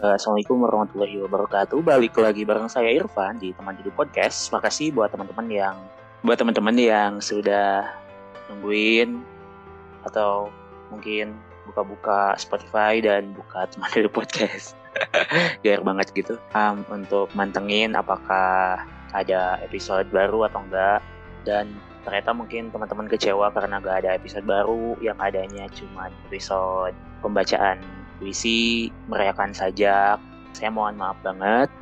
Uh, Assalamualaikum warahmatullahi wabarakatuh. Balik lagi bareng saya Irfan di teman jadi podcast. Makasih buat teman-teman yang buat teman-teman yang sudah nungguin atau mungkin buka-buka Spotify dan buka teman jadi podcast. Gair banget gitu. Um, untuk mantengin apakah ada episode baru atau enggak dan ternyata mungkin teman-teman kecewa karena gak ada episode baru yang adanya cuma episode pembacaan puisi, merayakan sajak. Saya mohon maaf banget.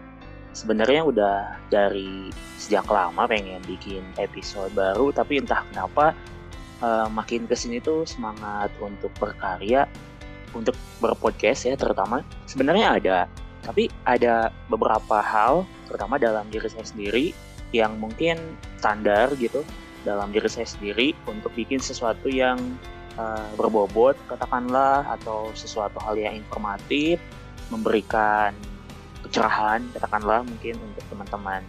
Sebenarnya udah dari sejak lama pengen bikin episode baru, tapi entah kenapa uh, makin ke sini tuh semangat untuk berkarya, untuk berpodcast ya terutama. Sebenarnya ada, tapi ada beberapa hal, terutama dalam diri saya sendiri, yang mungkin standar gitu dalam diri saya sendiri untuk bikin sesuatu yang uh, berbobot katakanlah atau sesuatu hal yang informatif memberikan kecerahan katakanlah mungkin untuk teman-teman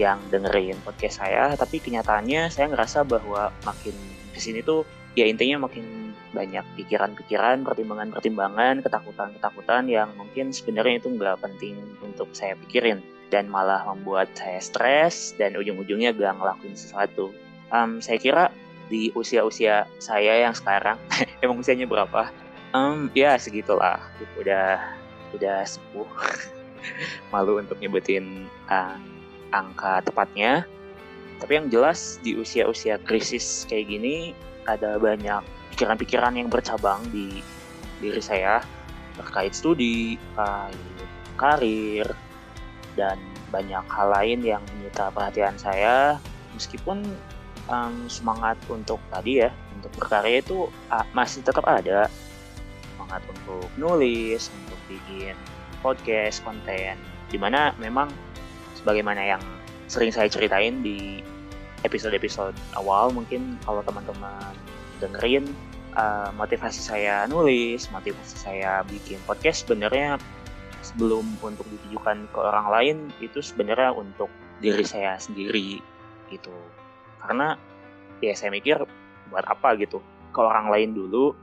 yang dengerin podcast saya tapi kenyataannya saya ngerasa bahwa makin ke sini tuh ya intinya makin banyak pikiran-pikiran, pertimbangan-pertimbangan, ketakutan-ketakutan yang mungkin sebenarnya itu nggak penting untuk saya pikirin dan malah membuat saya stres dan ujung-ujungnya gak ngelakuin sesuatu. Um, saya kira di usia-usia saya yang sekarang. Emang usianya berapa? Um, ya segitulah. Udah udah sepuh malu untuk nyebutin uh, angka tepatnya. Tapi yang jelas di usia-usia krisis kayak gini ada banyak pikiran-pikiran yang bercabang di diri saya. Terkait studi, karir, dan banyak hal lain yang menyita perhatian saya. Meskipun um, semangat untuk tadi ya untuk berkarya itu uh, masih tetap ada. Semangat untuk nulis untuk bikin podcast konten. Di mana memang sebagaimana yang sering saya ceritain di episode-episode awal mungkin kalau teman-teman dengerin uh, motivasi saya nulis motivasi saya bikin podcast sebenarnya sebelum untuk ditujukan ke orang lain itu sebenarnya untuk diri saya sendiri gitu karena ya saya mikir buat apa gitu. Ke orang lain dulu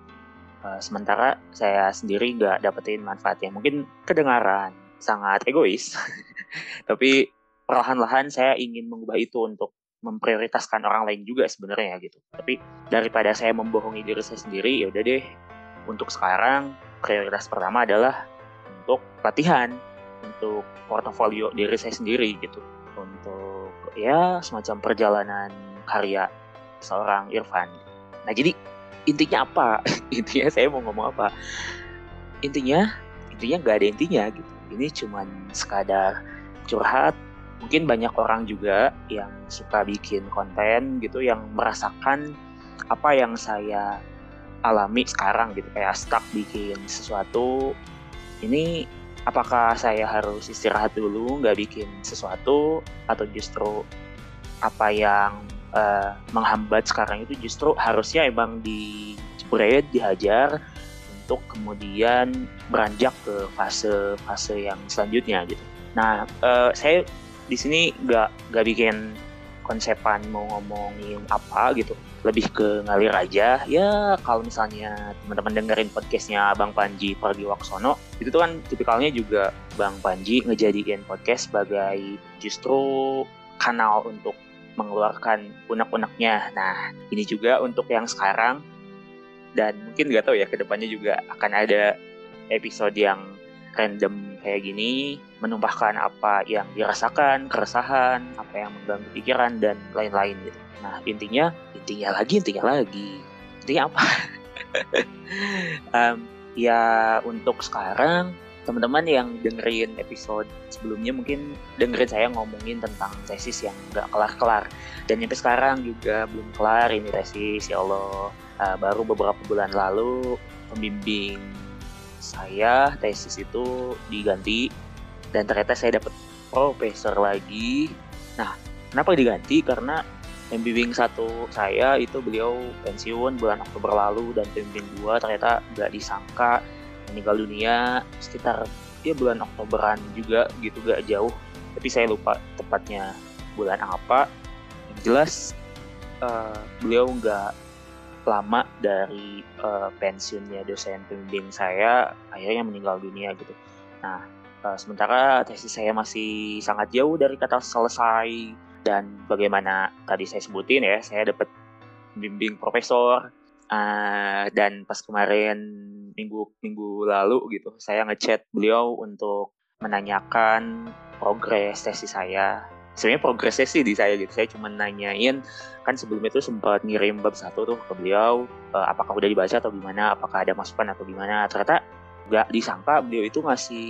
uh, sementara saya sendiri nggak dapetin manfaatnya. Mungkin kedengaran sangat egois tapi perlahan-lahan saya ingin mengubah itu untuk memprioritaskan orang lain juga sebenarnya gitu. Tapi daripada saya membohongi diri saya sendiri ya udah deh. Untuk sekarang prioritas pertama adalah untuk latihan untuk portofolio diri saya sendiri gitu untuk ya semacam perjalanan karya seorang Irfan. Nah jadi intinya apa? intinya saya mau ngomong apa? Intinya intinya nggak ada intinya gitu. Ini cuman sekadar curhat. Mungkin banyak orang juga yang suka bikin konten gitu yang merasakan apa yang saya alami sekarang gitu kayak stuck bikin sesuatu ini apakah saya harus istirahat dulu nggak bikin sesuatu atau justru apa yang uh, menghambat sekarang itu justru harusnya emang dijebret, dihajar untuk kemudian beranjak ke fase-fase yang selanjutnya gitu. Nah, uh, saya di sini nggak nggak bikin konsepan mau ngomongin apa gitu. Lebih ke ngalir aja. Ya kalau misalnya teman-teman dengerin podcastnya Bang Panji Pergi Waksono itu tuh kan tipikalnya juga Bang Panji ngejadiin podcast sebagai justru kanal untuk mengeluarkan unek-uneknya. Nah, ini juga untuk yang sekarang. Dan mungkin nggak tahu ya ke depannya juga akan ada episode yang random kayak gini menumpahkan apa yang dirasakan, keresahan, apa yang mengganggu pikiran dan lain-lain gitu. Nah, intinya intinya lagi, intinya lagi. Intinya apa? um, ya untuk sekarang teman-teman yang dengerin episode sebelumnya mungkin dengerin saya ngomongin tentang tesis yang nggak kelar-kelar dan sampai sekarang juga belum kelar ini tesis ya Allah uh, baru beberapa bulan lalu pembimbing saya tesis itu diganti dan ternyata saya dapat profesor lagi. Nah kenapa diganti? Karena pembimbing satu saya itu beliau pensiun bulan Oktober lalu dan pembimbing dua ternyata nggak disangka meninggal dunia sekitar ya bulan Oktoberan juga gitu gak jauh. Tapi saya lupa tepatnya bulan apa. Yang jelas uh, beliau nggak lama dari uh, pensiunnya dosen pembimbing saya akhirnya meninggal dunia gitu. Nah, uh, sementara tesis saya masih sangat jauh dari kata selesai. Dan bagaimana tadi saya sebutin ya, saya dapat bimbing profesor uh, dan pas kemarin minggu minggu lalu gitu, saya ngechat beliau untuk menanyakan progres tesis saya sebenarnya progresnya sih di saya gitu. Saya cuma nanyain kan sebelumnya itu sempat ngirim bab satu tuh ke beliau uh, apakah udah dibaca atau gimana apakah ada masukan atau gimana. Ternyata nggak disangka beliau itu ngasih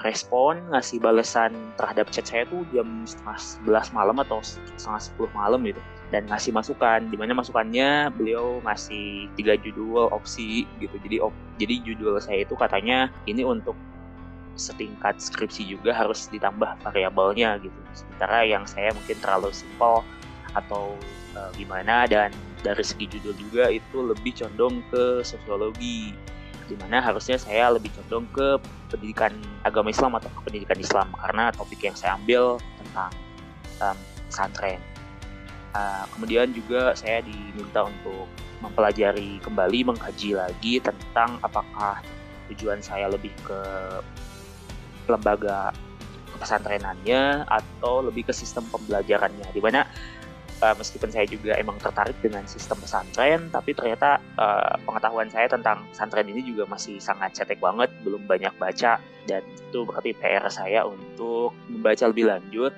respon ngasih balasan terhadap chat saya tuh jam setengah sebelas malam atau setengah sepuluh malam gitu. Dan ngasih masukan di mana masukannya beliau ngasih tiga judul opsi gitu. Jadi op, jadi judul saya itu katanya ini untuk setingkat skripsi juga harus ditambah variabelnya gitu. Sementara yang saya mungkin terlalu simpel atau uh, gimana dan dari segi judul juga itu lebih condong ke sosiologi di mana harusnya saya lebih condong ke pendidikan agama Islam atau ke pendidikan Islam karena topik yang saya ambil tentang um, pesantren. Uh, kemudian juga saya diminta untuk mempelajari kembali, mengkaji lagi tentang apakah tujuan saya lebih ke lembaga pesantrenannya atau lebih ke sistem pembelajarannya. Di mana uh, meskipun saya juga emang tertarik dengan sistem pesantren tapi ternyata uh, pengetahuan saya tentang pesantren ini juga masih sangat cetek banget belum banyak baca. Dan itu berarti PR saya untuk membaca lebih lanjut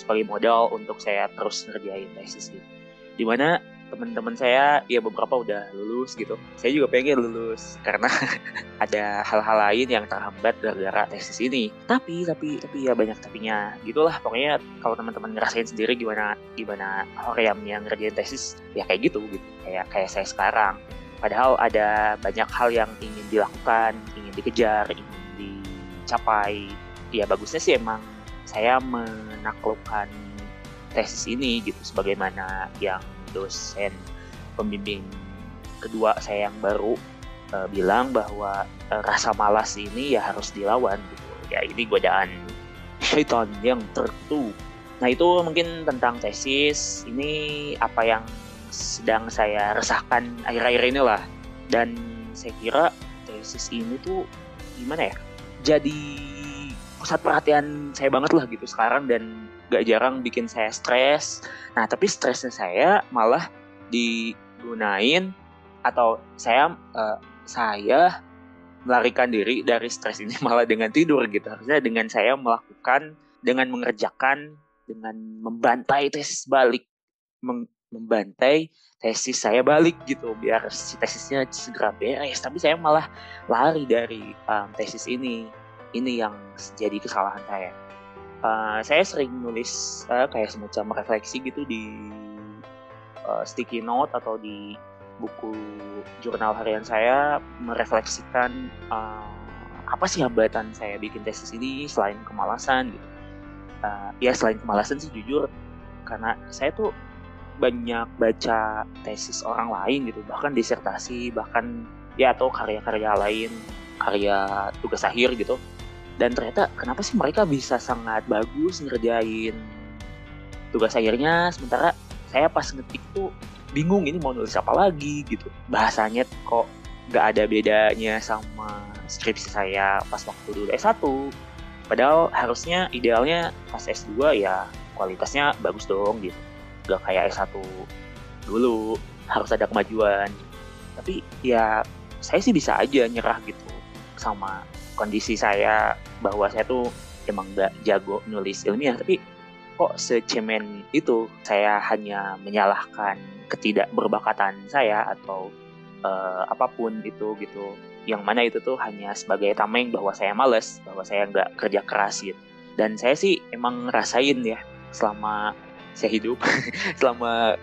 sebagai modal untuk saya terus ngerjain tesis gitu di mana teman-teman saya ya beberapa udah lulus gitu. Saya juga pengen lulus karena ada hal-hal lain yang terhambat gara-gara tesis ini. Tapi tapi tapi ya banyak tapinya. Gitulah pokoknya kalau teman-teman ngerasain sendiri gimana gimana yang ngerjain tesis ya kayak gitu gitu. Kayak kayak saya sekarang. Padahal ada banyak hal yang ingin dilakukan ingin dikejar ingin dicapai. Ya bagusnya sih emang saya menaklukkan tesis ini gitu sebagaimana yang dosen pembimbing kedua saya yang baru uh, bilang bahwa uh, rasa malas ini ya harus dilawan gitu. Ya ini godaan syaitan yang tertutup. Nah itu mungkin tentang tesis. Ini apa yang sedang saya resahkan akhir-akhir ini lah. Dan saya kira tesis ini tuh gimana ya? Jadi pusat perhatian saya banget lah gitu sekarang dan gak jarang bikin saya stres. Nah, tapi stresnya saya malah digunain atau saya uh, saya melarikan diri dari stres ini malah dengan tidur gitu. Harusnya dengan saya melakukan dengan mengerjakan dengan membantai tesis balik membantai tesis saya balik gitu biar si tesisnya segera beres tapi saya malah lari dari um, tesis ini ini yang jadi kesalahan saya uh, saya sering nulis uh, kayak semacam refleksi gitu di uh, sticky note atau di buku jurnal harian saya merefleksikan uh, apa sih hambatan saya bikin tesis ini selain kemalasan gitu. Uh, ya selain kemalasan sih jujur karena saya tuh banyak baca tesis orang lain gitu bahkan disertasi bahkan ya atau karya-karya lain karya tugas akhir gitu dan ternyata kenapa sih mereka bisa sangat bagus ngerjain tugas akhirnya? Sementara saya pas ngetik tuh bingung ini mau nulis apa lagi gitu. Bahasanya kok nggak ada bedanya sama skripsi saya pas waktu dulu S1 padahal harusnya idealnya pas S2 ya kualitasnya bagus dong gitu. Gak kayak S1 dulu harus ada kemajuan. Tapi ya saya sih bisa aja nyerah gitu sama kondisi saya bahwa saya tuh emang gak jago nulis ilmiah tapi kok secemen itu saya hanya menyalahkan ketidakberbakatan saya atau uh, apa pun itu gitu. Yang mana itu tuh hanya sebagai tameng bahwa saya males bahwa saya nggak kerja keras gitu. Dan saya sih emang ngerasain ya selama saya hidup selama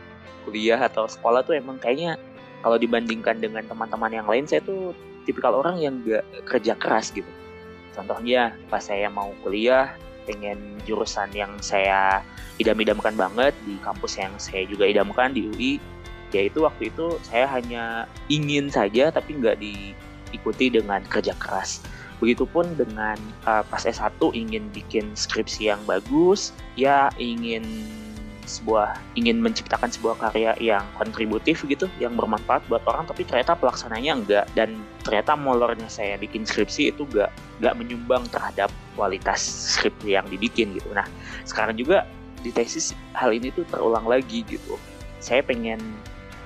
kuliah atau sekolah tuh emang kayaknya kalau dibandingkan dengan teman-teman yang lain saya tuh tipikal orang yang gak kerja keras gitu. Contohnya pas saya mau kuliah pengen jurusan yang saya idam-idamkan banget di kampus yang saya juga idamkan di UI yaitu waktu itu saya hanya ingin saja tapi nggak diikuti dengan kerja keras. Begitupun dengan uh, pas S1 ingin bikin skripsi yang bagus ya ingin sebuah ingin menciptakan sebuah karya yang kontributif gitu, yang bermanfaat buat orang, tapi ternyata pelaksananya enggak dan ternyata molornya saya bikin skripsi itu enggak enggak menyumbang terhadap kualitas skrip yang dibikin gitu. Nah sekarang juga di tesis hal ini tuh terulang lagi gitu. Saya pengen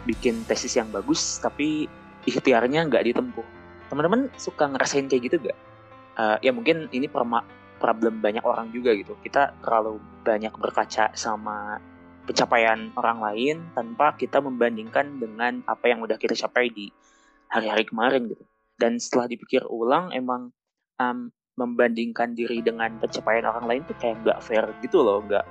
bikin tesis yang bagus tapi ikhtiarnya nggak ditempuh. Teman-teman suka ngerasain kayak gitu gak? Uh, ya mungkin ini perma problem banyak orang juga gitu. Kita terlalu banyak berkaca sama pencapaian orang lain tanpa kita membandingkan dengan apa yang udah kita capai di hari-hari kemarin gitu. Dan setelah dipikir ulang, emang um, membandingkan diri dengan pencapaian orang lain tuh kayak nggak fair gitu loh, nggak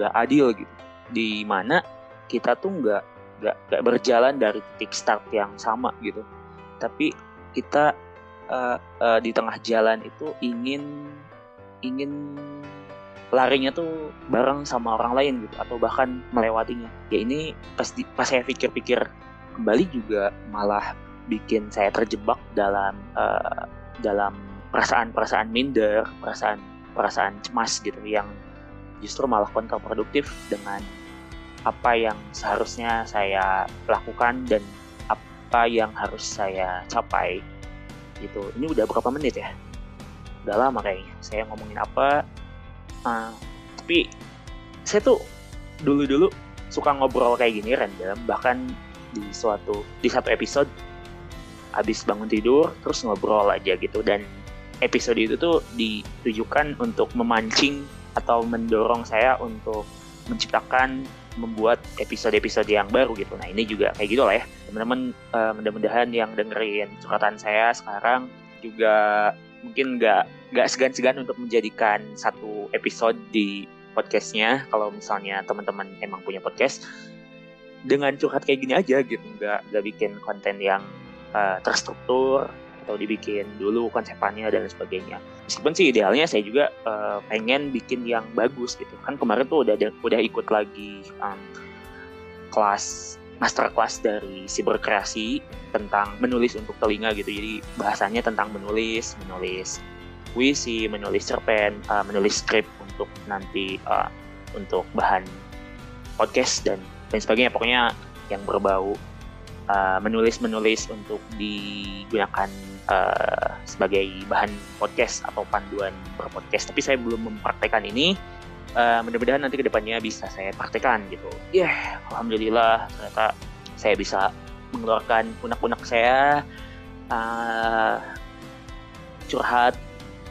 nggak adil gitu. Di mana kita tuh nggak nggak nggak berjalan dari titik start yang sama gitu, tapi kita uh, uh, di tengah jalan itu ingin ingin larinya tuh bareng sama orang lain gitu atau bahkan melewatinya. Ya ini pas di, pas saya pikir-pikir kembali juga malah bikin saya terjebak dalam uh, dalam perasaan-perasaan minder perasaan perasaan cemas gitu yang justru malah kontraproduktif dengan apa yang seharusnya saya lakukan dan apa yang harus saya capai gitu. Ini udah berapa menit ya? Udah lama kayaknya. Saya ngomongin apa uh, tapi saya tuh dulu-dulu suka ngobrol kayak gini random bahkan di suatu di satu episode habis bangun tidur terus ngobrol aja gitu dan episode itu tuh ditujukan untuk memancing atau mendorong saya untuk menciptakan membuat episode-episode yang baru gitu. Nah ini juga kayak gitu lah ya. Teman-teman uh, mudah-mudahan yang dengerin curhatan saya sekarang juga mungkin nggak nggak segan-segan untuk menjadikan satu episode di podcastnya kalau misalnya teman-teman emang punya podcast dengan curhat kayak gini aja gitu. Nggak nggak bikin konten yang uh, terstruktur atau dibikin dulu konsepannya dan sebagainya. Meskipun sih idealnya saya juga uh, pengen bikin yang bagus gitu. Kan kemarin tuh udah udah ikut lagi um, kelas master class dari siberkreasi tentang menulis untuk telinga gitu. Jadi bahasanya tentang menulis, menulis puisi, menulis cerpen, uh, menulis skrip untuk nanti uh, untuk bahan podcast dan lain sebagainya. Pokoknya yang berbau uh, menulis-menulis untuk digunakan uh, sebagai bahan podcast atau panduan berpodcast. Tapi saya belum mempraktekkan ini uh, mudah-mudahan nanti ke depannya bisa saya praktekkan gitu. Ya, yeah, alhamdulillah ternyata saya bisa mengeluarkan unek-unek saya uh, curhat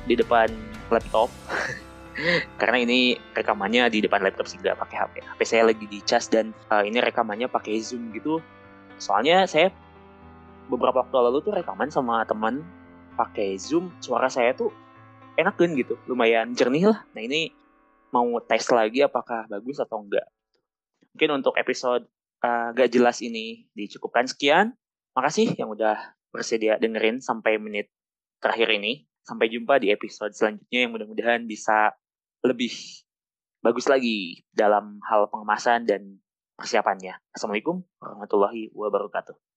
di depan laptop karena ini rekamannya di depan laptop sih nggak pakai HP. HP saya lagi dicas dan uh, ini rekamannya pakai Zoom gitu. Soalnya saya beberapa waktu lalu tuh rekaman sama teman pakai Zoom, suara saya tuh enak kan gitu, lumayan jernih lah. Nah ini mau tes lagi apakah bagus atau enggak. Mungkin untuk episode uh, gak jelas ini dicukupkan sekian. Makasih yang udah bersedia dengerin sampai menit terakhir ini. Sampai jumpa di episode selanjutnya yang mudah-mudahan bisa lebih bagus lagi dalam hal pengemasan dan persiapannya. Assalamualaikum warahmatullahi wabarakatuh.